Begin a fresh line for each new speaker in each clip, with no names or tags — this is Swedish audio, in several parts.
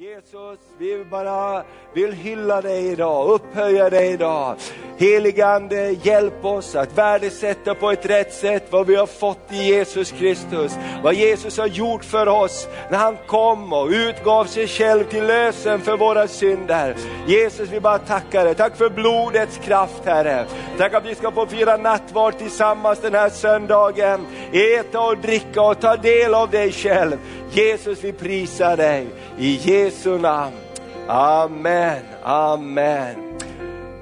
Jesus, vi bara vill hylla dig idag, upphöja dig idag. Heligande, hjälp oss att värdesätta på ett rätt sätt vad vi har fått i Jesus Kristus. Vad Jesus har gjort för oss när han kom och utgav sig själv till lösen för våra synder. Jesus, vi bara tackar dig. Tack för blodets kraft Herre. Tack att vi ska få fira nattvard tillsammans den här söndagen. Äta och dricka och ta del av dig själv. Jesus, vi prisar dig. I Jesu namn. Amen, amen.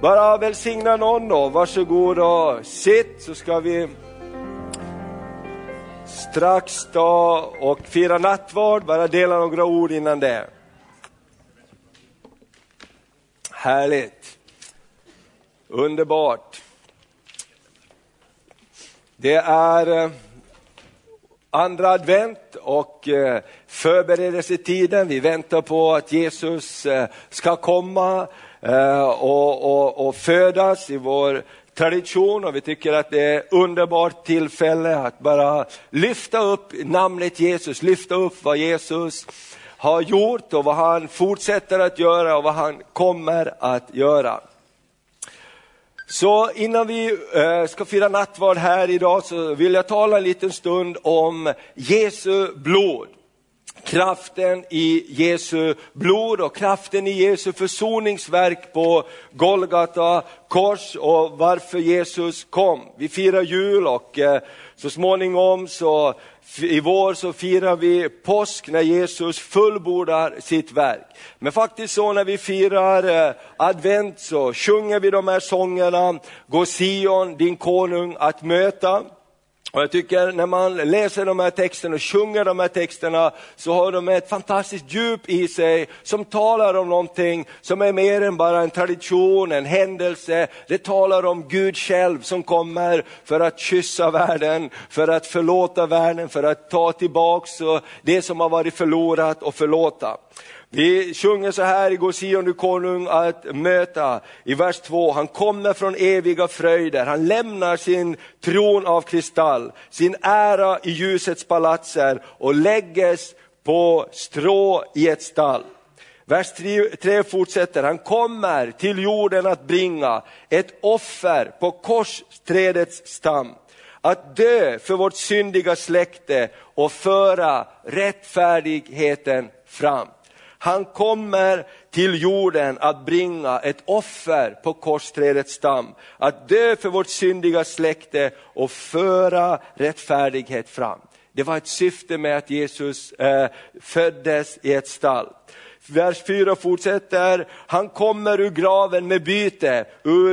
Bara välsigna någon då, varsågod och sitt så ska vi strax ta och fira nattvard, bara dela några ord innan det. Härligt. Underbart. Det är eh, andra advent och eh, förberedelsetiden. Vi väntar på att Jesus eh, ska komma eh, och, och, och födas i vår tradition och vi tycker att det är ett underbart tillfälle att bara lyfta upp namnet Jesus, lyfta upp vad Jesus har gjort och vad han fortsätter att göra och vad han kommer att göra. Så innan vi eh, ska fira nattvard här idag så vill jag tala en liten stund om Jesu blod. Kraften i Jesu blod och kraften i Jesu försoningsverk på Golgata kors och varför Jesus kom. Vi firar jul och eh, så småningom så i vår så firar vi påsk när Jesus fullbordar sitt verk. Men faktiskt så när vi firar eh, advent så sjunger vi de här sångerna, Gå Sion, din konung att möta. Och jag tycker när man läser de här texterna och sjunger de här texterna så har de ett fantastiskt djup i sig som talar om någonting som är mer än bara en tradition, en händelse. Det talar om Gud själv som kommer för att kyssa världen, för att förlåta världen, för att ta tillbaks det som har varit förlorat och förlåta. Vi sjunger så här i Gå Sion du konung att möta, i vers 2, han kommer från eviga fröjder, han lämnar sin tron av kristall, sin ära i ljusets palatser och lägges på strå i ett stall. Vers 3 fortsätter, han kommer till jorden att bringa ett offer på korsträdets stam. Att dö för vårt syndiga släkte och föra rättfärdigheten fram. Han kommer till jorden att bringa ett offer på korsträdets stam, att dö för vårt syndiga släkte och föra rättfärdighet fram. Det var ett syfte med att Jesus eh, föddes i ett stall. Vers 4 fortsätter, han kommer ur graven med byte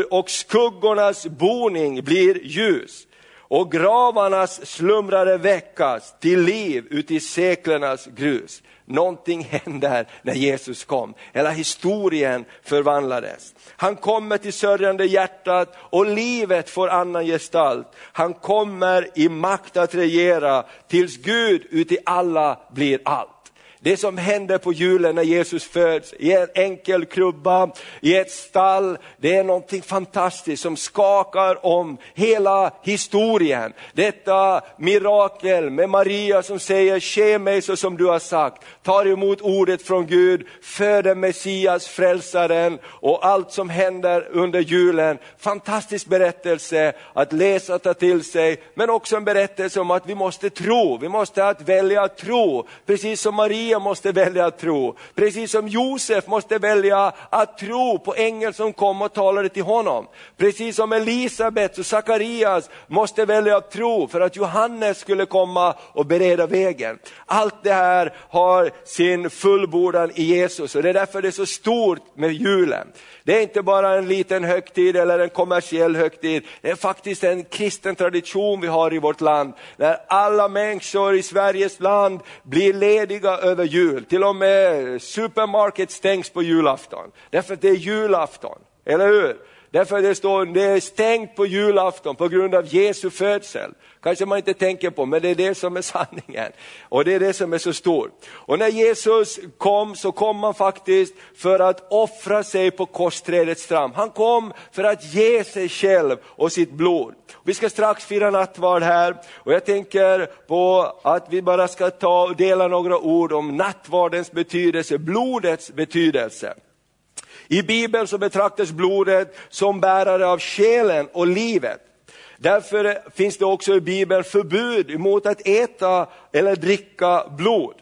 och skuggornas boning blir ljus och gravarnas slumrare väckas till liv uti seklernas grus. Någonting händer när Jesus kom, hela historien förvandlades. Han kommer till sörjande hjärtat och livet får annan gestalt. Han kommer i makt att regera tills Gud uti alla blir allt. Det som händer på julen när Jesus föds i en enkel krubba, i ett stall, det är någonting fantastiskt som skakar om hela historien. Detta mirakel med Maria som säger, ske mig så som du har sagt, tar emot ordet från Gud, föder Messias, frälsaren och allt som händer under julen. Fantastisk berättelse att läsa och ta till sig, men också en berättelse om att vi måste tro, vi måste att välja att tro, precis som Maria Maria måste välja att tro, precis som Josef måste välja att tro på ängeln som kom och talade till honom. Precis som Elisabet och Sakarias måste välja att tro för att Johannes skulle komma och bereda vägen. Allt det här har sin fullbordan i Jesus och det är därför det är så stort med julen. Det är inte bara en liten högtid eller en kommersiell högtid, det är faktiskt en kristen tradition vi har i vårt land, där alla människor i Sveriges land blir lediga över jul. Till och med supermarket stängs på julafton, därför att det är julafton, eller hur? Därför det står det är stängt på julafton på grund av Jesu födsel. Kanske man inte tänker på, men det är det som är sanningen. Och det är det som är så stort. Och när Jesus kom så kom han faktiskt för att offra sig på korsträdets stram. Han kom för att ge sig själv och sitt blod. Vi ska strax fira nattvard här och jag tänker på att vi bara ska ta och dela några ord om nattvardens betydelse, blodets betydelse. I Bibeln så betraktas blodet som bärare av själen och livet. Därför finns det också i Bibeln förbud mot att äta eller dricka blod.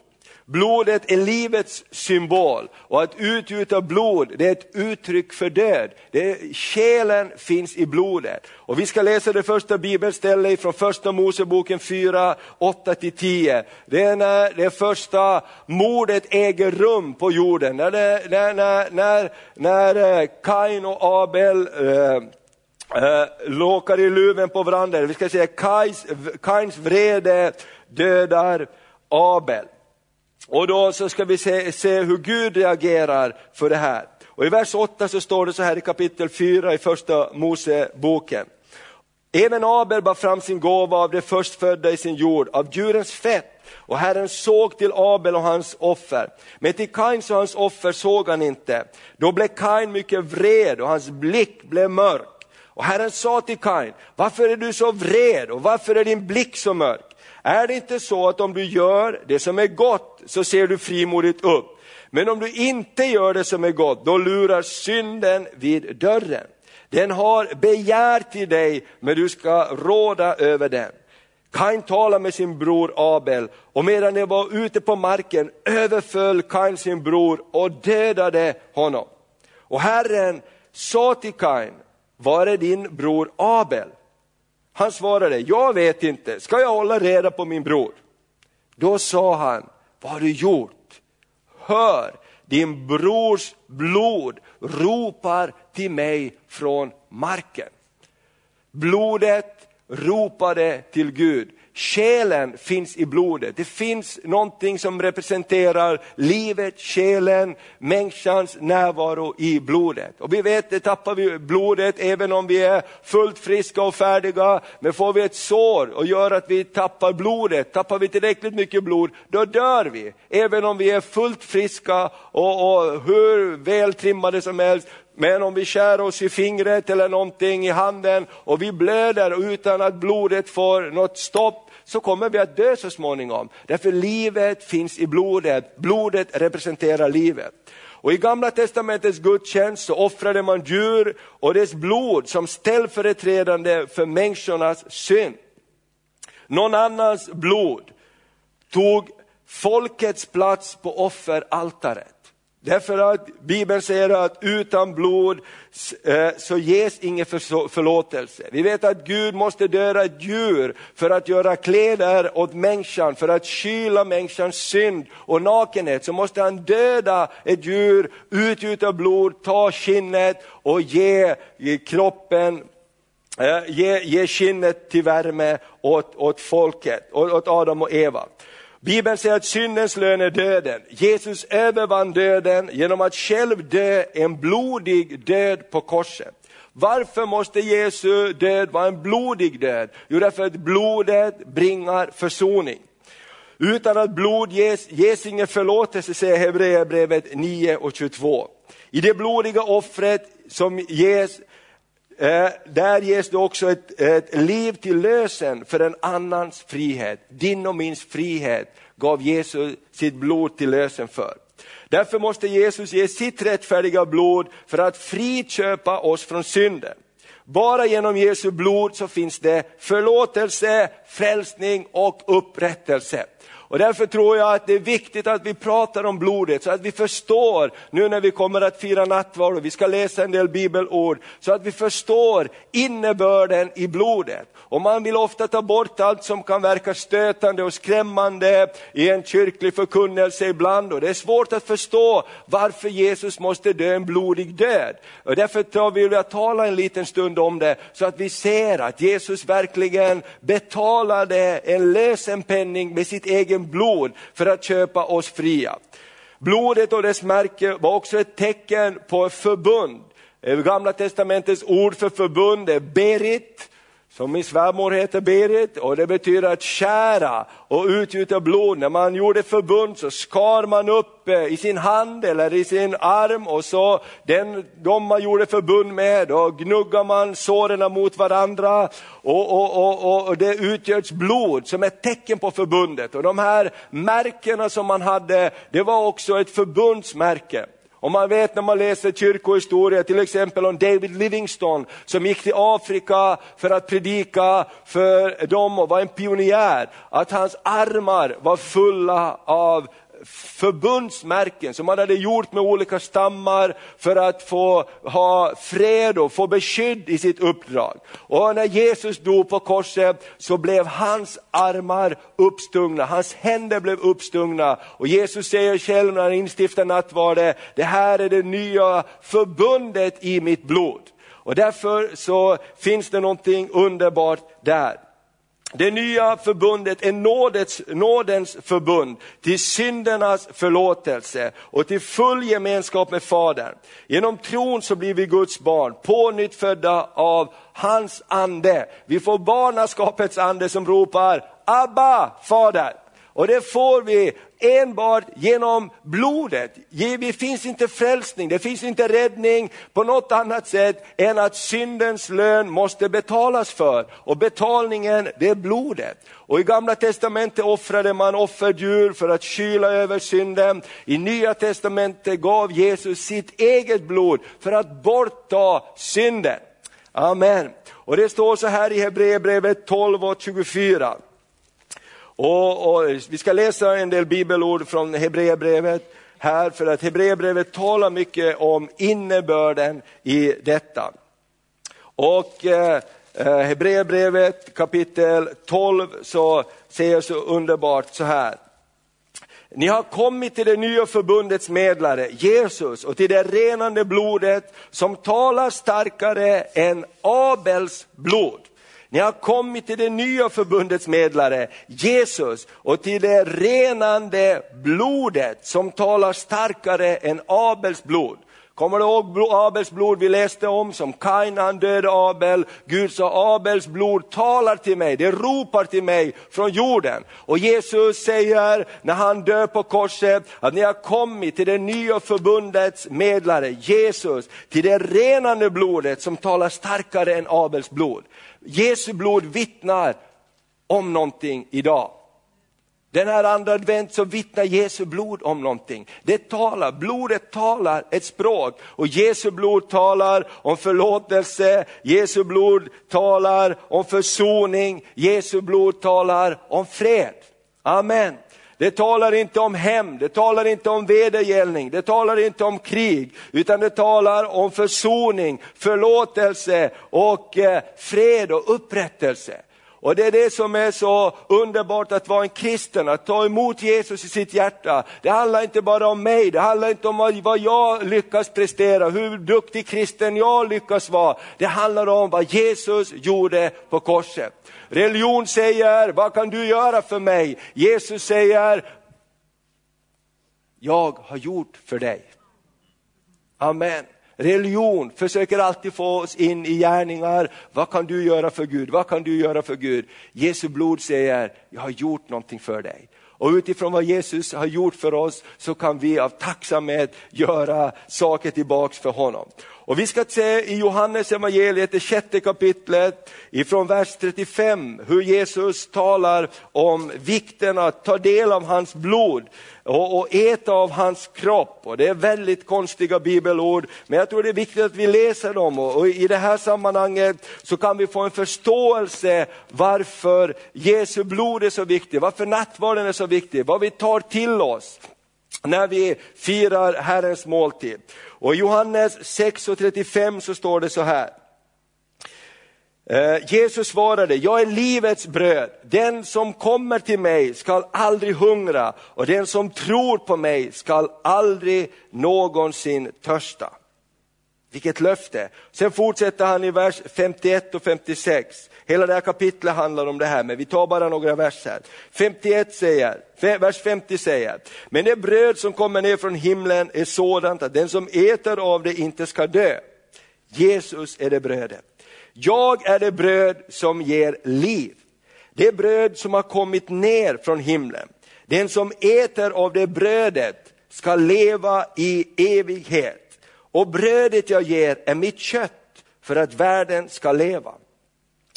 Blodet är livets symbol och att utgjuta blod det är ett uttryck för död. Det är, själen finns i blodet. Och vi ska läsa det första bibelstället från första Moseboken 4, 8-10. Det är när det första mordet äger rum på jorden, när, det, när, när, när, när eh, Kain och Abel eh, eh äh, låkar i luven på varandra. Vi ska säga Kains, Kains vrede dödar Abel. Och då så ska vi se, se hur Gud reagerar för det här. Och I vers 8 så står det så här i kapitel 4 i första Moseboken. Även Abel bar fram sin gåva av det förstfödda i sin jord, av djurens fett. Och Herren såg till Abel och hans offer. Men till Kains och hans offer såg han inte. Då blev Kain mycket vred och hans blick blev mörk. Och Herren sa till Kain, varför är du så vred och varför är din blick så mörk? Är det inte så att om du gör det som är gott så ser du frimodigt upp. Men om du inte gör det som är gott, då lurar synden vid dörren. Den har begär till dig, men du ska råda över den. Kain talade med sin bror Abel och medan de var ute på marken överföll Kain sin bror och dödade honom. Och Herren sa till Kain, var är din bror Abel? Han svarade, jag vet inte, ska jag hålla reda på min bror? Då sa han, vad har du gjort? Hör, din brors blod ropar till mig från marken. Blodet ropade till Gud. Själen finns i blodet. Det finns någonting som representerar livet, själen, människans närvaro i blodet. Och vi vet, det tappar vi blodet även om vi är fullt friska och färdiga. Men får vi ett sår och gör att vi tappar blodet, tappar vi tillräckligt mycket blod, då dör vi. Även om vi är fullt friska och, och hur väl trimmade som helst, men om vi skär oss i fingret eller någonting i handen och vi blöder utan att blodet får något stopp, så kommer vi att dö så småningom. Därför livet finns i blodet, blodet representerar livet. Och i gamla testamentets gudstjänst så offrade man djur och dess blod som ställföreträdande för människornas synd. Någon annans blod tog folkets plats på offeraltaret. Därför att Bibeln säger att utan blod eh, så ges ingen förlåtelse. Vi vet att Gud måste döda ett djur för att göra kläder åt människan, för att kyla människans synd och nakenhet. Så måste han döda ett djur, utgjuta blod, ta skinnet och ge kroppen eh, Ge, ge skinnet till värme åt, åt folket, åt Adam och Eva. Bibeln säger att syndens lön är döden. Jesus övervann döden genom att själv dö en blodig död på korset. Varför måste Jesu död vara en blodig död? Jo, därför att blodet bringar försoning. Utan att blod ges, ges ingen förlåtelse, säger Hebreerbrevet 9 och 22. I det blodiga offret som ges, eh, där ges det också ett, ett liv till lösen för en annans frihet. Din och min frihet gav Jesus sitt blod till lösen för. Därför måste Jesus ge sitt rättfärdiga blod för att friköpa oss från synden. Bara genom Jesu blod så finns det förlåtelse, frälsning och upprättelse. Och därför tror jag att det är viktigt att vi pratar om blodet så att vi förstår, nu när vi kommer att fira nattvard och vi ska läsa en del bibelord, så att vi förstår innebörden i blodet. Och man vill ofta ta bort allt som kan verka stötande och skrämmande i en kyrklig förkunnelse ibland. Och det är svårt att förstå varför Jesus måste dö en blodig död. Och därför vill jag tala en liten stund om det, så att vi ser att Jesus verkligen betalade en lösenpenning med sitt eget blod för att köpa oss fria. Blodet och dess märke var också ett tecken på förbund eh, Gamla testamentets ord för förbund är berit, som min svärmor heter Berit och det betyder att skära och utgjuta blod. När man gjorde förbund så skar man upp eh, i sin hand eller i sin arm och så den, de man gjorde förbund med, då gnuggar man såren mot varandra och, och, och, och det utgörs blod som ett tecken på förbundet. Och de här märkena som man hade, det var också ett förbundsmärke. Och man vet när man läser kyrkohistoria, till exempel om David Livingstone som gick till Afrika för att predika för dem och var en pionjär, att hans armar var fulla av förbundsmärken som man hade gjort med olika stammar för att få ha fred och få beskydd i sitt uppdrag. Och när Jesus dog på korset så blev hans armar uppstungna, hans händer blev uppstungna. Och Jesus säger själv när han instiftar nattvarden, det här är det nya förbundet i mitt blod. Och därför så finns det någonting underbart där. Det nya förbundet är nådens, nådens förbund till syndernas förlåtelse och till full gemenskap med Fadern. Genom tron så blir vi Guds barn, pånyttfödda av hans ande. Vi får barnaskapets ande som ropar Abba, Fader. Och det får vi enbart genom blodet. Det finns inte frälsning, det finns inte räddning på något annat sätt än att syndens lön måste betalas för. Och betalningen, det är blodet. Och i gamla testamentet offrade man offerdjur för att kyla över synden. I nya testamentet gav Jesus sitt eget blod för att bortta synden. Amen. Och det står så här i Hebreerbrevet 12 och 24. Och, och, vi ska läsa en del bibelord från Hebreerbrevet här, för att Hebreerbrevet talar mycket om innebörden i detta. Och eh, eh Hebreerbrevet kapitel 12 så säger så underbart så här. Ni har kommit till det nya förbundets medlare, Jesus, och till det renande blodet som talar starkare än Abels blod. Ni har kommit till det nya förbundets medlare, Jesus, och till det renande blodet som talar starkare än Abels blod. Kommer du ihåg Abels blod vi läste om som Kain han dödade Abel? Gud sa Abels blod talar till mig, det ropar till mig från jorden. Och Jesus säger när han dör på korset att ni har kommit till det nya förbundets medlare, Jesus, till det renande blodet som talar starkare än Abels blod. Jesu blod vittnar om någonting idag. Den här andra advent så vittnar Jesu blod om någonting. Det talar, blodet talar ett språk och Jesu blod talar om förlåtelse, Jesu blod talar om försoning, Jesu blod talar om fred. Amen. Det talar inte om hämnd, det talar inte om vedergällning, det talar inte om krig, utan det talar om försoning, förlåtelse och eh, fred och upprättelse. Och det är det som är så underbart att vara en kristen, att ta emot Jesus i sitt hjärta. Det handlar inte bara om mig, det handlar inte om vad jag lyckas prestera, hur duktig kristen jag lyckas vara. Det handlar om vad Jesus gjorde på korset. Religion säger, vad kan du göra för mig? Jesus säger, jag har gjort för dig. Amen. Religion försöker alltid få oss in i gärningar. Vad kan du göra för Gud? Vad kan du göra för Gud? Jesu blod säger, jag har gjort någonting för dig. Och utifrån vad Jesus har gjort för oss så kan vi av tacksamhet göra saker tillbaks för honom. Och vi ska se i Johannes evangeliet, det sjätte kapitlet, ifrån vers 35, hur Jesus talar om vikten att ta del av hans blod och, och äta av hans kropp. Och det är väldigt konstiga bibelord, men jag tror det är viktigt att vi läser dem. Och, och i det här sammanhanget så kan vi få en förståelse varför Jesu blod är så viktigt, varför nattvarden är så viktig, vad vi tar till oss när vi firar Herrens måltid. Och i Johannes 6.35 så står det så här. Eh, Jesus svarade, jag är livets bröd. Den som kommer till mig skall aldrig hungra och den som tror på mig skall aldrig någonsin törsta. Vilket löfte! Sen fortsätter han i vers 51 och 56. Hela det här kapitlet handlar om det här, men vi tar bara några verser. 51 säger, vers 50 säger, men det bröd som kommer ner från himlen är sådant att den som äter av det inte ska dö. Jesus är det brödet. Jag är det bröd som ger liv. Det bröd som har kommit ner från himlen. Den som äter av det brödet ska leva i evighet. Och brödet jag ger är mitt kött för att världen ska leva.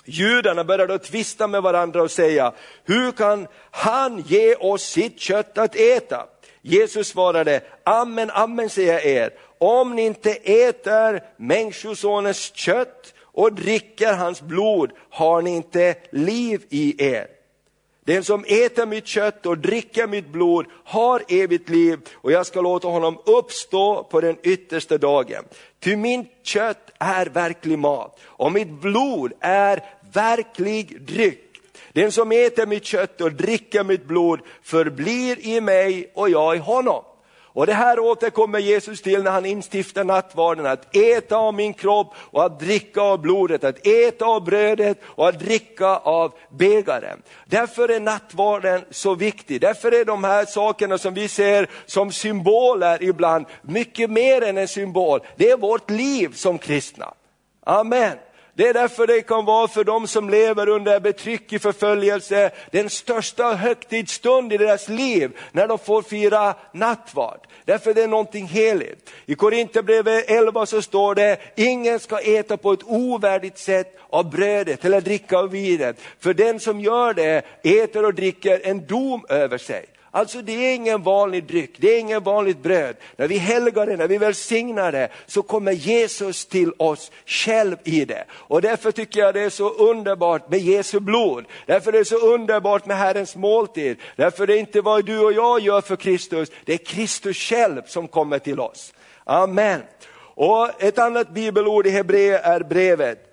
Judarna började då tvista med varandra och säga, hur kan han ge oss sitt kött att äta? Jesus svarade, amen, amen säger jag er, om ni inte äter Människosonens kött och dricker hans blod har ni inte liv i er. Den som äter mitt kött och dricker mitt blod har evigt liv och jag ska låta honom uppstå på den yttersta dagen. Ty min kött är verklig mat och mitt blod är verklig dryck. Den som äter mitt kött och dricker mitt blod förblir i mig och jag i honom. Och det här återkommer Jesus till när han instiftar nattvarden, att äta av min kropp och att dricka av blodet, att äta av brödet och att dricka av bägaren. Därför är nattvarden så viktig, därför är de här sakerna som vi ser som symboler ibland mycket mer än en symbol, det är vårt liv som kristna. Amen. Det är därför det kan vara för de som lever under betryck i förföljelse, den största högtidsstund i deras liv, när de får fira nattvard. Därför det är någonting heligt. I Korinthierbrevet 11 så står det, ingen ska äta på ett ovärdigt sätt av brödet eller dricka av vinet. För den som gör det äter och dricker en dom över sig. Alltså det är ingen vanlig dryck, det är ingen vanligt bröd. När vi helgar det, när vi välsignar det, så kommer Jesus till oss själv i det. Och därför tycker jag det är så underbart med Jesu blod. Därför är det så underbart med Herrens måltid. Därför är det inte vad du och jag gör för Kristus, det är Kristus själv som kommer till oss. Amen. Och ett annat bibelord i Hebreer är brevet.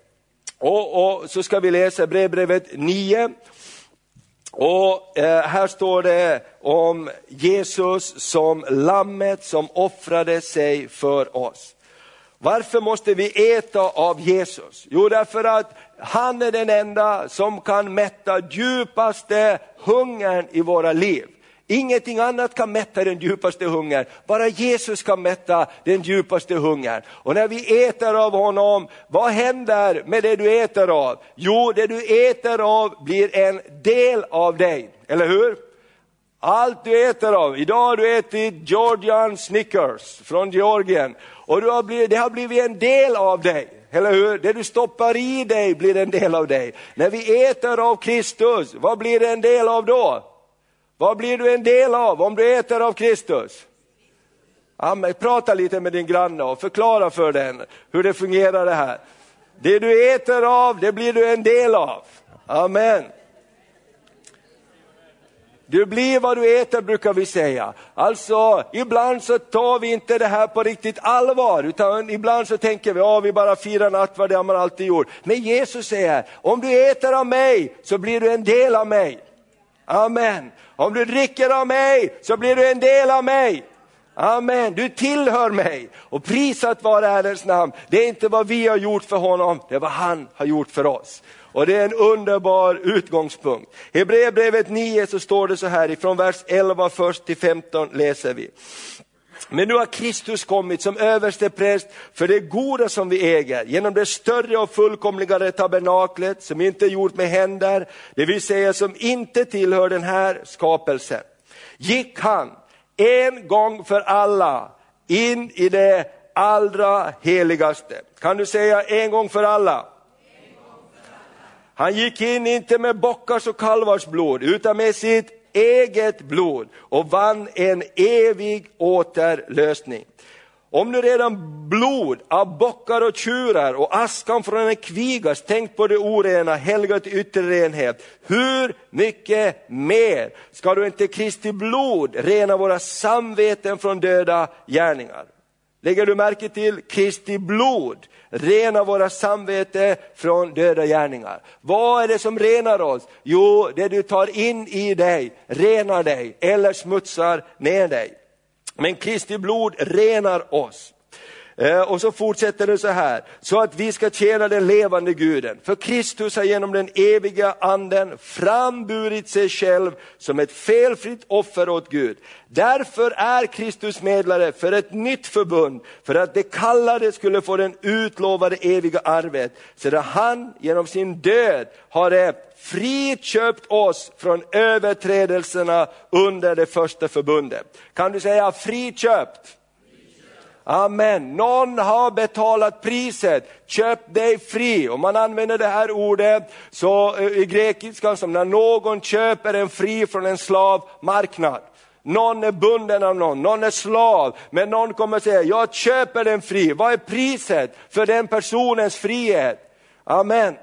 Och, och så ska vi läsa brevbrevet 9 och eh, här står det om Jesus som lammet som offrade sig för oss. Varför måste vi äta av Jesus? Jo, därför att han är den enda som kan mätta djupaste hungern i våra liv. Ingenting annat kan mätta den djupaste hungern, bara Jesus kan mätta den djupaste hungern. Och när vi äter av honom, vad händer med det du äter av? Jo, det du äter av blir en del av dig, eller hur? Allt du äter av, idag har du ätit Georgian Snickers från Georgien och du har blivit, det har blivit en del av dig. Eller hur? Det du stoppar i dig blir en del av dig. När vi äter av Kristus, vad blir det en del av då? Vad blir du en del av om du äter av Kristus? Amen. Prata lite med din granne och förklara för den hur det fungerar det här. Det du äter av, det blir du en del av. Amen. Du blir vad du äter brukar vi säga. Alltså ibland så tar vi inte det här på riktigt allvar utan ibland så tänker vi, ja vi bara firar nattvard, det har man alltid gjort. Men Jesus säger, om du äter av mig så blir du en del av mig. Amen. Om du dricker av mig så blir du en del av mig. Amen, du tillhör mig. Och prisat vare Herrens namn. Det är inte vad vi har gjort för honom, det är vad han har gjort för oss. Och det är en underbar utgångspunkt. I Hebreerbrevet 9 så står det så här, ifrån vers 11 först till 15 läser vi. Men nu har Kristus kommit som överste präst för det goda som vi äger, genom det större och fullkomligare tabernaklet som inte är gjort med händer, det vill säga som inte tillhör den här skapelsen. Gick han en gång för alla in i det allra heligaste. Kan du säga en gång för alla? Han gick in inte med bockars och kalvars blod utan med sitt eget blod och vann en evig återlösning. Om nu redan blod av bockar och tjurar och askan från en kviga tänkt på det orena, helgat yttre renhet, hur mycket mer ska du inte Kristi blod rena våra samveten från döda gärningar? Lägger du märke till Kristi blod rena våra samvete från döda gärningar. Vad är det som renar oss? Jo, det du tar in i dig renar dig eller smutsar ner dig. Men Kristi blod renar oss. Eh, och så fortsätter det så här, så att vi ska tjäna den levande guden. För Kristus har genom den eviga anden framburit sig själv som ett felfritt offer åt Gud. Därför är Kristus medlare för ett nytt förbund, för att de kallade skulle få den utlovade eviga arvet, sedan han genom sin död har friköpt oss från överträdelserna under det första förbundet. Kan du säga friköpt? Amen. Någon har betalat priset, köpt dig fri. Om man använder det här ordet så eh, i grekiskan som när någon köper en fri från en slavmarknad. Någon är bunden av någon, någon är slav, men någon kommer säga, jag köper den fri. Vad är priset för den personens frihet? Amen.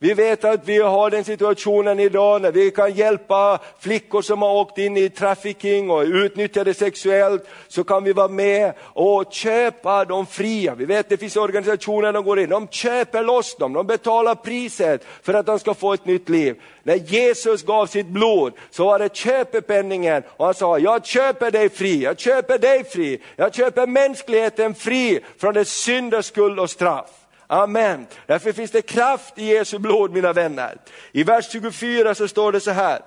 Vi vet att vi har den situationen idag när vi kan hjälpa flickor som har åkt in i trafficking och utnyttjade sexuellt, så kan vi vara med och köpa dem fria. Vi vet att det finns organisationer som går in, de köper loss dem, de betalar priset för att de ska få ett nytt liv. När Jesus gav sitt blod så var det köpepenningen och han sa, jag köper dig fri, jag köper dig fri, jag köper mänskligheten fri från dess synder, skuld och straff. Amen. Därför finns det kraft i Jesu blod mina vänner. I vers 24 så står det så här,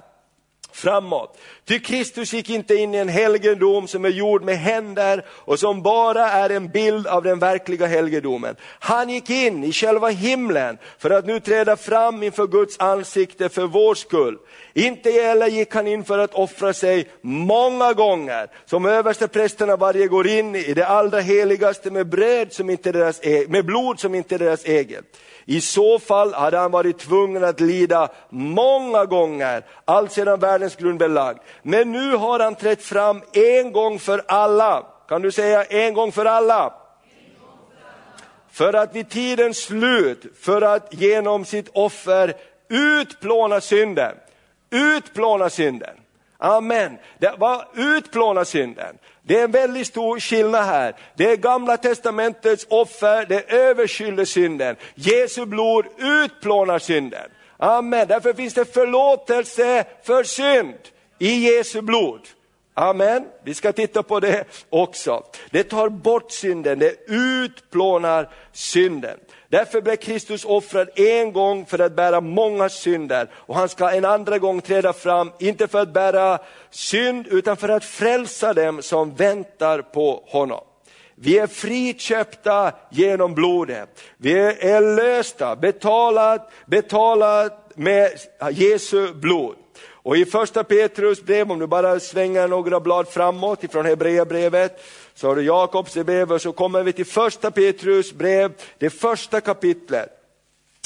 framåt. Ty Kristus gick inte in i en helgedom som är gjord med händer och som bara är en bild av den verkliga helgedomen. Han gick in i själva himlen för att nu träda fram inför Guds ansikte för vår skull. Inte heller gick han in för att offra sig många gånger, som översteprästerna varje går in i det allra heligaste med, bröd som inte deras, e- med blod som inte är deras eget. I så fall hade han varit tvungen att lida många gånger, alltsedan världens grund belagd. Men nu har han trätt fram en gång för alla. Kan du säga en gång för alla? För att vid tidens slut, för att genom sitt offer utplåna synden. Utplåna synden. Amen. Det var utplåna synden. Det är en väldigt stor skillnad här. Det är gamla testamentets offer, det överskyller synden. Jesu blod utplånar synden. Amen. Därför finns det förlåtelse för synd i Jesu blod. Amen. Vi ska titta på det också. Det tar bort synden, det utplånar synden. Därför blev Kristus offrad en gång för att bära många synder och han ska en andra gång träda fram, inte för att bära synd utan för att frälsa dem som väntar på honom. Vi är friköpta genom blodet. Vi är lösta, betalat, betalat med Jesu blod. Och i första Petrus brev, om du bara svänger några blad framåt ifrån Hebreerbrevet, så har du Jakobs brev och så kommer vi till första Petrus brev, det första kapitlet.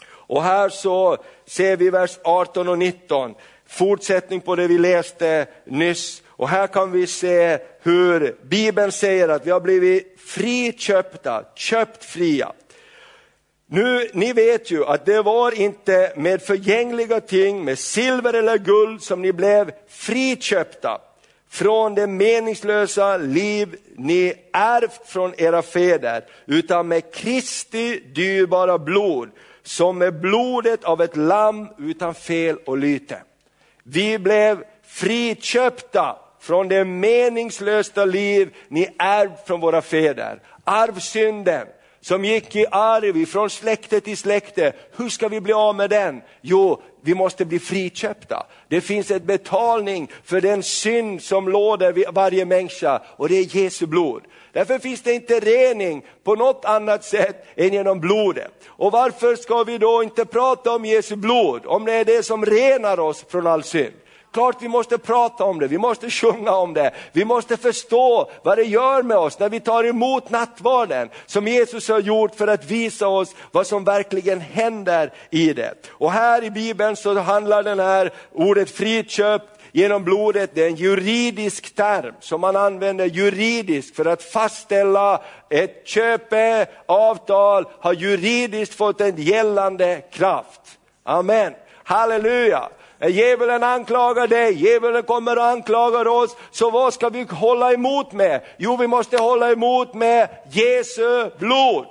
Och här så ser vi vers 18 och 19, fortsättning på det vi läste nyss. Och här kan vi se hur Bibeln säger att vi har blivit friköpta, köpt fria. Nu, ni vet ju att det var inte med förgängliga ting, med silver eller guld som ni blev friköpta från det meningslösa liv ni ärvt från era fäder, utan med Kristi dyrbara blod, som är blodet av ett lamm utan fel och lyte. Vi blev friköpta från det meningslösa liv ni ärvt från våra fäder. Arvsynden, som gick i arv från släkte till släkte. Hur ska vi bli av med den? Jo, vi måste bli friköpta. Det finns ett betalning för den synd som låder varje människa och det är Jesu blod. Därför finns det inte rening på något annat sätt än genom blodet. Och varför ska vi då inte prata om Jesu blod, om det är det som renar oss från all synd? Klart vi måste prata om det, vi måste sjunga om det, vi måste förstå vad det gör med oss när vi tar emot nattvarden som Jesus har gjort för att visa oss vad som verkligen händer i det. Och här i Bibeln så handlar den här ordet friköpt genom blodet, det är en juridisk term som man använder juridiskt för att fastställa ett köpeavtal har juridiskt fått en gällande kraft. Amen, halleluja. Djävulen anklagar dig, djävulen kommer och anklagar oss. Så vad ska vi hålla emot med? Jo, vi måste hålla emot med Jesu blod.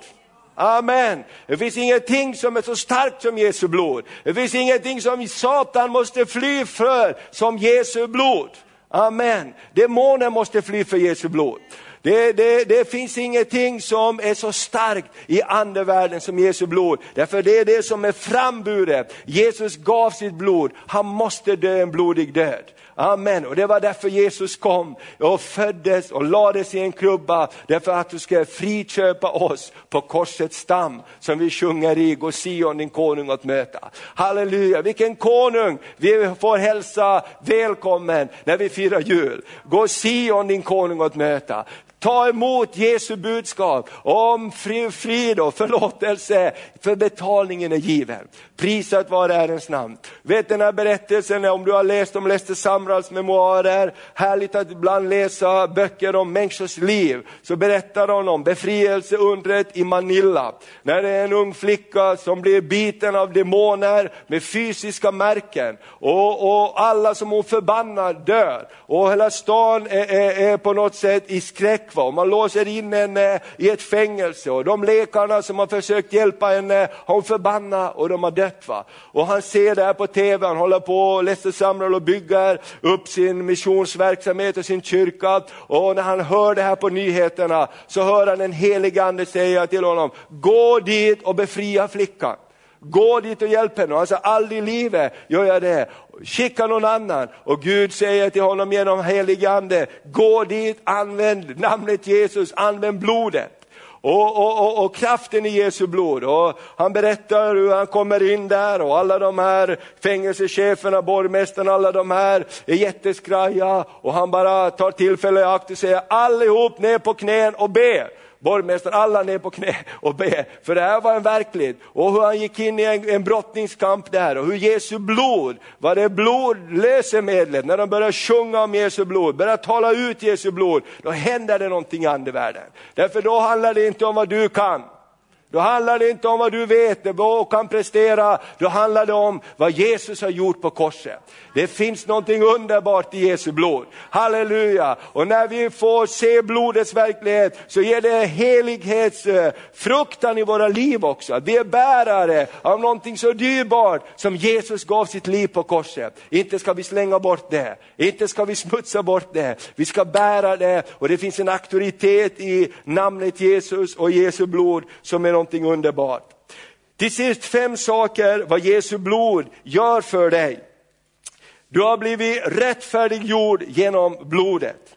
Amen. Det finns ingenting som är så starkt som Jesu blod. Det finns ingenting som Satan måste fly för som Jesu blod. Amen. Demonen måste fly för Jesu blod. Det, det, det finns ingenting som är så starkt i andevärlden som Jesu blod. Därför det är det som är framburet. Jesus gav sitt blod, han måste dö en blodig död. Amen. Och det var därför Jesus kom och föddes och lades i en krubba. Därför att du ska friköpa oss på korsets stam som vi sjunger i, gå Sion din konung att möta. Halleluja, vilken konung vi får hälsa välkommen när vi firar jul. Gå Sion din konung att möta. Ta emot Jesu budskap om frid och förlåtelse, för betalningen är given. Prisat vare Herrens namn. Vet den här berättelsen, om du har läst om Lester Samrals memoarer, härligt att ibland läsa böcker om människors liv, så berättar hon om befrielseundret i Manila. När det är en ung flicka som blir biten av demoner med fysiska märken och, och alla som hon förbannar dör. Och hela stan är, är, är på något sätt i skräck kvar. Man låser in henne eh, i ett fängelse och de läkarna som har försökt hjälpa henne eh, har hon förbannat och de har dött. Va? Och han ser det här på tv, han håller på och läser samlar och bygger upp sin missionsverksamhet och sin kyrka. Och när han hör det här på nyheterna så hör han en helig ande säga till honom, gå dit och befria flickan. Gå dit och hjälp henne. Och han sa, aldrig i livet gör jag det. Skicka någon annan. Och Gud säger till honom genom helig ande, gå dit, använd namnet Jesus, använd blodet. Och, och, och, och, kraften i Jesu blod. Och han berättar hur han kommer in där och alla de här fängelsecheferna, borgmästarna, alla de här är jätteskraja och han bara tar tillfället i akt och säger allihop ner på knän och be borgmästaren, alla ner på knä och be. För det här var en verklighet. Och hur han gick in i en, en brottningskamp där och hur Jesu blod var det blodlösemedlet. När de började sjunga om Jesu blod, började tala ut Jesu blod, då händer det någonting i andevärlden. Därför då handlar det inte om vad du kan. Då handlar det inte om vad du vet och kan prestera, då handlar det om vad Jesus har gjort på korset. Det finns någonting underbart i Jesu blod. Halleluja! Och när vi får se blodets verklighet så ger det helighetsfruktan i våra liv också. Vi är bärare av någonting så dyrbart som Jesus gav sitt liv på korset. Inte ska vi slänga bort det, inte ska vi smutsa bort det. Vi ska bära det och det finns en auktoritet i namnet Jesus och Jesu blod som är någonting underbart. Till sist fem saker vad Jesu blod gör för dig. Du har blivit rättfärdiggjord genom blodet.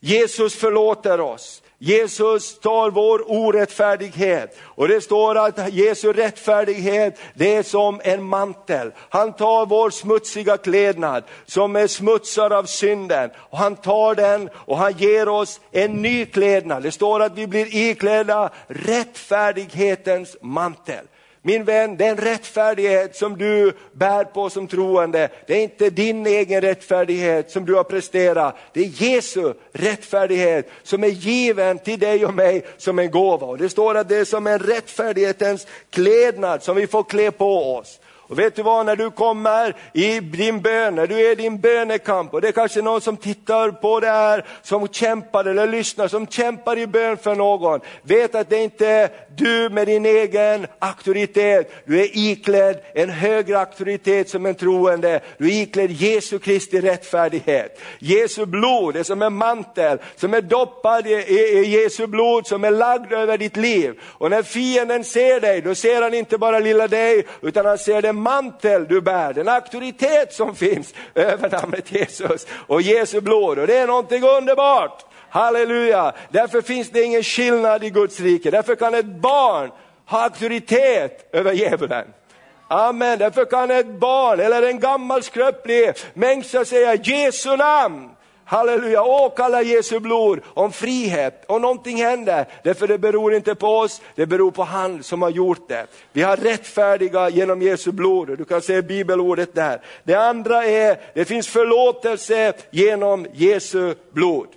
Jesus förlåter oss. Jesus tar vår orättfärdighet och det står att Jesu rättfärdighet det är som en mantel. Han tar vår smutsiga klädnad som är smutsad av synden och han tar den och han ger oss en ny klädnad. Det står att vi blir iklädda rättfärdighetens mantel. Min vän, den rättfärdighet som du bär på som troende, det är inte din egen rättfärdighet som du har presterat. Det är Jesu rättfärdighet som är given till dig och mig som en gåva. Och det står att det är som en rättfärdighetens klädnad som vi får klä på oss. Och vet du vad, när du kommer i din bön, när du är i din bönekamp och det är kanske någon som tittar på det här, som kämpar eller lyssnar, som kämpar i bön för någon. Vet att det inte är du med din egen auktoritet, du är iklädd en högre auktoritet som en troende. Du är iklädd Jesu Kristi rättfärdighet. Jesu blod är som en mantel som är doppad i, i, i Jesu blod som är lagd över ditt liv. Och när fienden ser dig, då ser han inte bara lilla dig, utan han ser den den mantel du bär, den auktoritet som finns över namnet Jesus och Jesu blod. Och det är någonting underbart. Halleluja! Därför finns det ingen skillnad i Guds rike. Därför kan ett barn ha auktoritet över djävulen. Amen. Därför kan ett barn eller en gammal skröplig människa säga Jesu namn. Halleluja, åkalla Jesu blod om frihet och någonting händer. Därför det beror inte på oss, det beror på han som har gjort det. Vi har rättfärdiga genom Jesu blod, du kan se bibelordet där. Det andra är, det finns förlåtelse genom Jesu blod.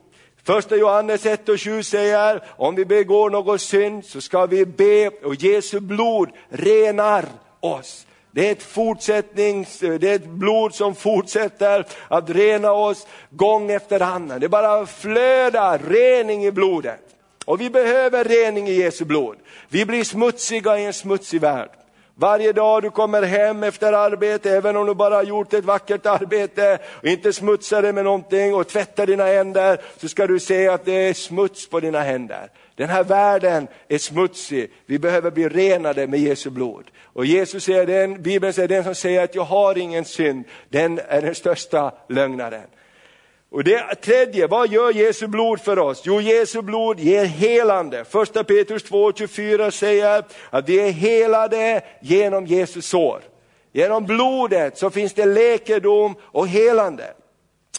Första Johannes 1 och 7 säger, om vi begår någon synd så ska vi be och Jesu blod renar oss. Det är ett fortsättnings, det är ett blod som fortsätter att rena oss gång efter annan. Det bara flödar rening i blodet. Och vi behöver rening i Jesu blod. Vi blir smutsiga i en smutsig värld. Varje dag du kommer hem efter arbete, även om du bara har gjort ett vackert arbete och inte smutsar dig med någonting och tvättar dina händer, så ska du se att det är smuts på dina händer. Den här världen är smutsig, vi behöver bli renade med Jesu blod. Och Jesus säger, den, Bibeln säger, den som säger att jag har ingen synd, den är den största lögnaren. Och det tredje, vad gör Jesu blod för oss? Jo, Jesu blod ger helande. Första Petrus 2.24 säger att vi är helade genom Jesus sår. Genom blodet så finns det läkedom och helande.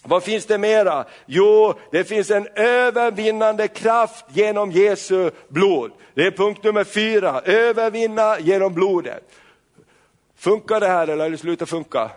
Vad finns det mera? Jo, det finns en övervinnande kraft genom Jesu blod. Det är punkt nummer fyra, övervinna genom blodet. Funkar det här eller har det slutat funka?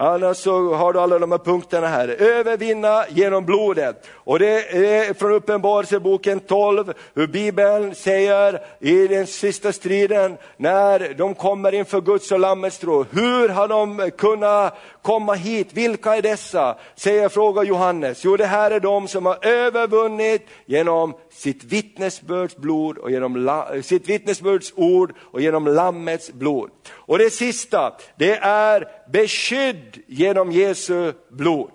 Annars så har du alla de här punkterna här. Övervinna genom blodet. Och det är från Uppenbarelseboken 12, hur Bibeln säger i den sista striden, när de kommer inför Guds och Lammets tro. Hur har de kunnat komma hit? Vilka är dessa? Säger fråga Johannes. Jo, det här är de som har övervunnit genom sitt vittnesbörds blod och genom sitt vittnesbörds ord och genom Lammets blod. Och det sista, det är beskydd genom Jesu blod.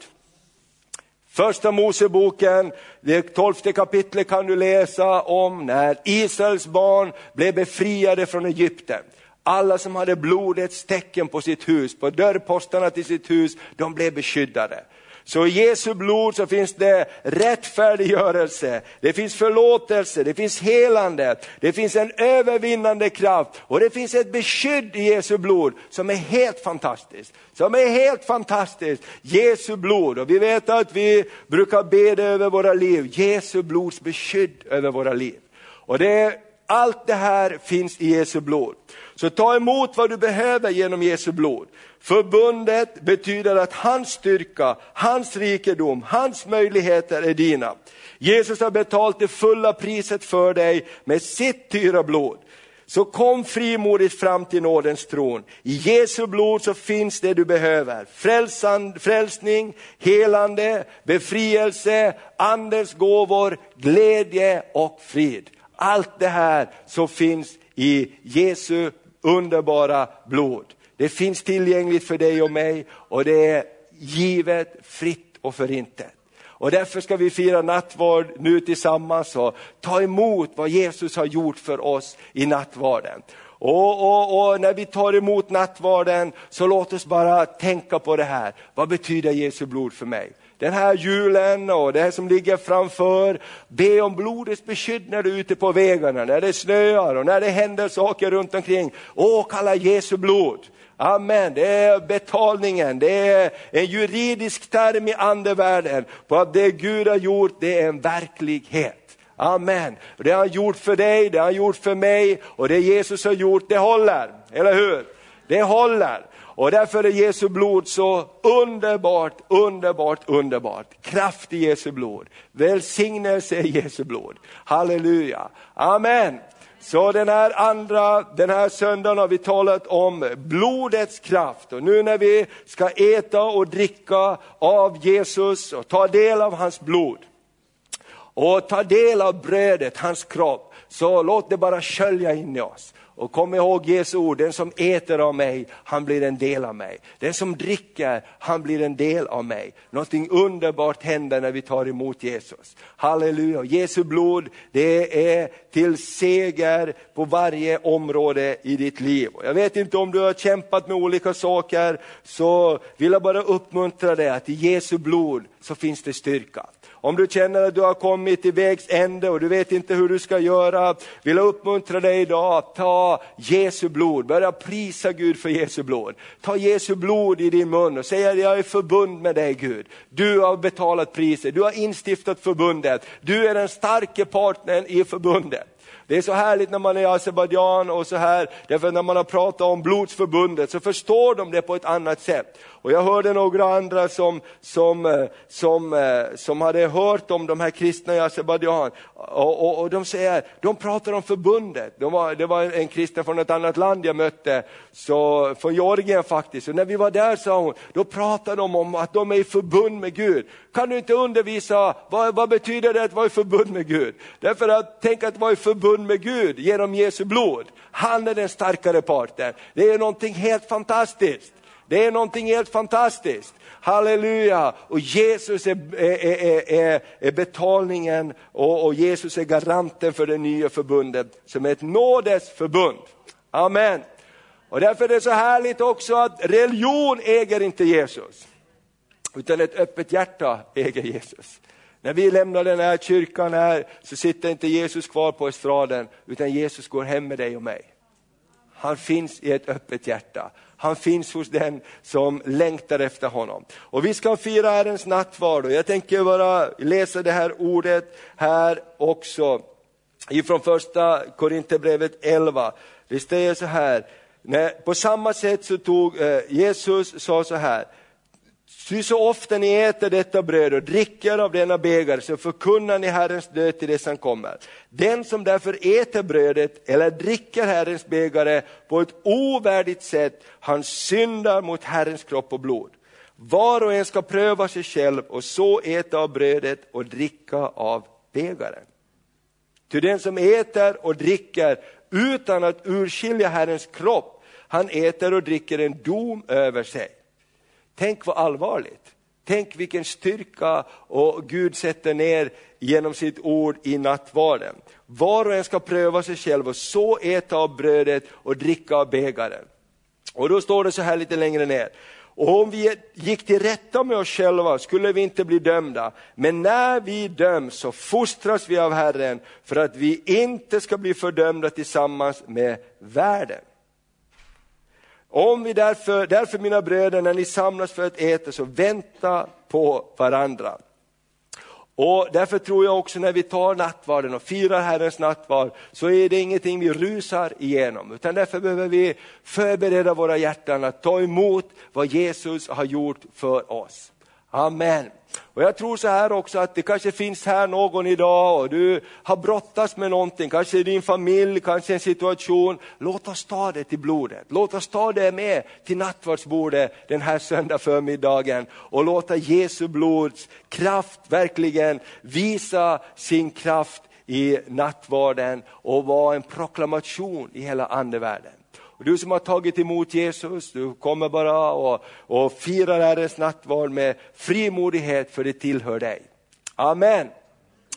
Första Moseboken, det tolfte kapitlet kan du läsa om när Israels barn blev befriade från Egypten. Alla som hade blodets tecken på sitt hus, på dörrposterna till sitt hus, de blev beskyddade. Så i Jesu blod så finns det rättfärdiggörelse, det finns förlåtelse, det finns helande, det finns en övervinnande kraft och det finns ett beskydd i Jesu blod som är helt fantastiskt. Som är helt fantastiskt, Jesu blod. Och vi vet att vi brukar be det över våra liv, Jesu blods beskydd över våra liv. Och det, allt det här finns i Jesu blod. Så ta emot vad du behöver genom Jesu blod. Förbundet betyder att hans styrka, hans rikedom, hans möjligheter är dina. Jesus har betalt det fulla priset för dig med sitt dyra blod. Så kom frimodigt fram till nådens tron. I Jesu blod så finns det du behöver. Frälsand, frälsning, helande, befrielse, andens gåvor, glädje och frid. Allt det här som finns i Jesu underbara blod. Det finns tillgängligt för dig och mig och det är givet, fritt och förintet. Och därför ska vi fira nattvard nu tillsammans och ta emot vad Jesus har gjort för oss i nattvarden. Och, och, och, när vi tar emot nattvarden så låt oss bara tänka på det här. Vad betyder Jesu blod för mig? Den här julen och det som ligger framför, be om blodets beskydd när du är ute på vägarna, när det snöar och när det händer saker runt omkring. Åh, kalla Jesu blod. Amen, det är betalningen, det är en juridisk term i andevärlden på att det Gud har gjort, det är en verklighet. Amen. Det har han gjort för dig, det har han gjort för mig och det Jesus har gjort, det håller. Eller hur? Det håller. Och därför är Jesu blod så underbart, underbart, underbart. Kraft i Jesu blod. Välsignelse i Jesu blod. Halleluja. Amen. Så den här andra, den här söndagen har vi talat om blodets kraft och nu när vi ska äta och dricka av Jesus och ta del av hans blod och ta del av brödet, hans kropp, så låt det bara skölja in i oss. Och kom ihåg Jesu ord, den som äter av mig, han blir en del av mig. Den som dricker, han blir en del av mig. Någonting underbart händer när vi tar emot Jesus. Halleluja, Jesu blod, det är till seger på varje område i ditt liv. Jag vet inte om du har kämpat med olika saker, så vill jag bara uppmuntra dig att i Jesu blod så finns det styrka. Om du känner att du har kommit till vägs ände och du vet inte hur du ska göra, vill jag uppmuntra dig idag att ta Jesu blod, börja prisa Gud för Jesu blod. Ta Jesu blod i din mun och säg att jag är förbund med dig Gud. Du har betalat priset, du har instiftat förbundet, du är den starke partnern i förbundet. Det är så härligt när man är i Azerbajdzjan och så här, därför när man har pratat om blodsförbundet så förstår de det på ett annat sätt. Och jag hörde några andra som, som, eh, som, eh, som hade hört om de här kristna i Azerbajdzjan och, och, och, de säger, de pratar om förbundet. De var, det var en kristen från ett annat land jag mötte, så, från Georgien faktiskt. Och när vi var där sa hon, då pratade de om att de är i förbund med Gud. Kan du inte undervisa, vad, vad betyder det att vara i förbund med Gud? Därför att, tänk att vara i förbund med Gud genom Jesu blod. Han är den starkare parten. Det är någonting helt fantastiskt. Det är någonting helt fantastiskt. Halleluja! Och Jesus är, är, är, är betalningen och, och, Jesus är garanten för det nya förbundet som är ett nådesförbund. Amen. Och därför är det så härligt också att religion äger inte Jesus. Utan ett öppet hjärta äger Jesus. När vi lämnar den här kyrkan här så sitter inte Jesus kvar på estraden utan Jesus går hem med dig och mig. Han finns i ett öppet hjärta. Han finns hos den som längtar efter honom. Och vi ska fira Herrens nattvard och jag tänker bara läsa det här ordet här också ifrån första Korinthierbrevet 11. Det står så här, på samma sätt så tog eh, Jesus sa så här, Ty så ofta ni äter detta bröd och dricker av denna bägare så förkunnar ni Herrens död till dess han kommer. Den som därför äter brödet eller dricker Herrens bägare på ett ovärdigt sätt, han syndar mot Herrens kropp och blod. Var och en ska pröva sig själv och så äta av brödet och dricka av bägaren. Ty den som äter och dricker utan att urskilja Herrens kropp, han äter och dricker en dom över sig. Tänk vad allvarligt. Tänk vilken styrka och Gud sätter ner genom sitt ord i nattvarden. Var och en ska pröva sig själv och så äta av brödet och dricka av bägaren. Och då står det så här lite längre ner. Och om vi gick till rätta med oss själva skulle vi inte bli dömda. Men när vi döms så fostras vi av Herren för att vi inte ska bli fördömda tillsammans med världen. Om vi därför, därför mina bröder, när ni samlas för att äta, så vänta på varandra. Och därför tror jag också när vi tar nattvarden och firar Herrens nattvard, så är det ingenting vi rusar igenom, utan därför behöver vi förbereda våra hjärtan att ta emot vad Jesus har gjort för oss. Amen. Och jag tror så här också att det kanske finns här någon idag och du har brottats med någonting, kanske din familj, kanske en situation. Låt oss ta det till blodet. Låt oss ta det med till nattvardsbordet den här söndag förmiddagen och låta Jesu blods kraft verkligen visa sin kraft i nattvarden och vara en proklamation i hela andevärlden. Och du som har tagit emot Jesus, du kommer bara och, och firar Herrens nattvard med frimodighet för det tillhör dig. Amen.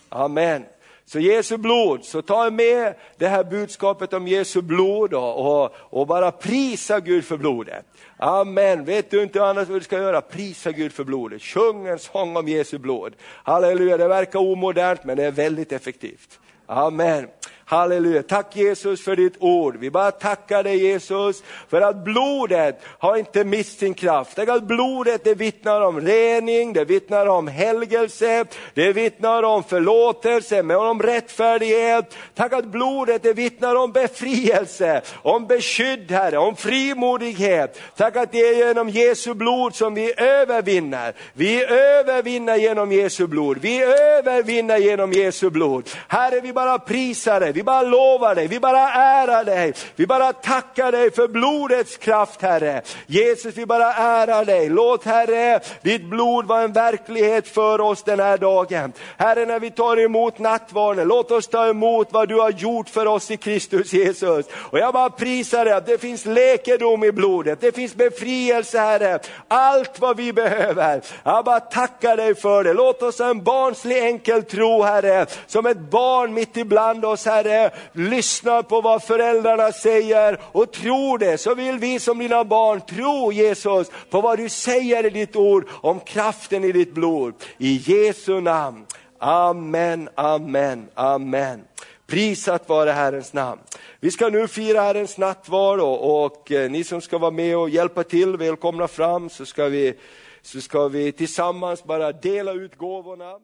Amen. Så Jesu blod, så ta med det här budskapet om Jesu blod och, och, och, bara prisa Gud för blodet. Amen, vet du inte annars vad du ska göra? Prisa Gud för blodet, sjung en sång om Jesu blod. Halleluja, det verkar omodernt men det är väldigt effektivt. Amen. Halleluja, tack Jesus för ditt ord. Vi bara tackar dig Jesus för att blodet har inte mist sin kraft. Tack att blodet det vittnar om rening, det vittnar om helgelse, det vittnar om förlåtelse, men om rättfärdighet. Tack att blodet det vittnar om befrielse, om beskydd Herre, om frimodighet. Tack att det är genom Jesu blod som vi övervinner. Vi övervinner genom Jesu blod, vi övervinner genom Jesu blod. Herre vi bara prisar dig, vi bara lovar dig, vi bara ärar dig, vi bara tackar dig för blodets kraft Herre. Jesus vi bara ärar dig, låt Herre ditt blod vara en verklighet för oss den här dagen. Herre när vi tar emot nattvarden, låt oss ta emot vad du har gjort för oss i Kristus Jesus. Och jag bara prisar dig att det finns läkedom i blodet, det finns befrielse Herre, allt vad vi behöver. Jag bara tackar dig för det, låt oss ha en barnslig enkel tro Herre, som ett barn mitt ibland oss Herre Herre, lyssnar på vad föräldrarna säger och tror det, så vill vi som dina barn tro Jesus på vad du säger i ditt ord om kraften i ditt blod. I Jesu namn. Amen, amen, amen. Prisat vare Herrens namn. Vi ska nu fira Herrens nattvard och, och eh, ni som ska vara med och hjälpa till, välkomna fram så ska vi, så ska vi tillsammans bara dela ut gåvorna.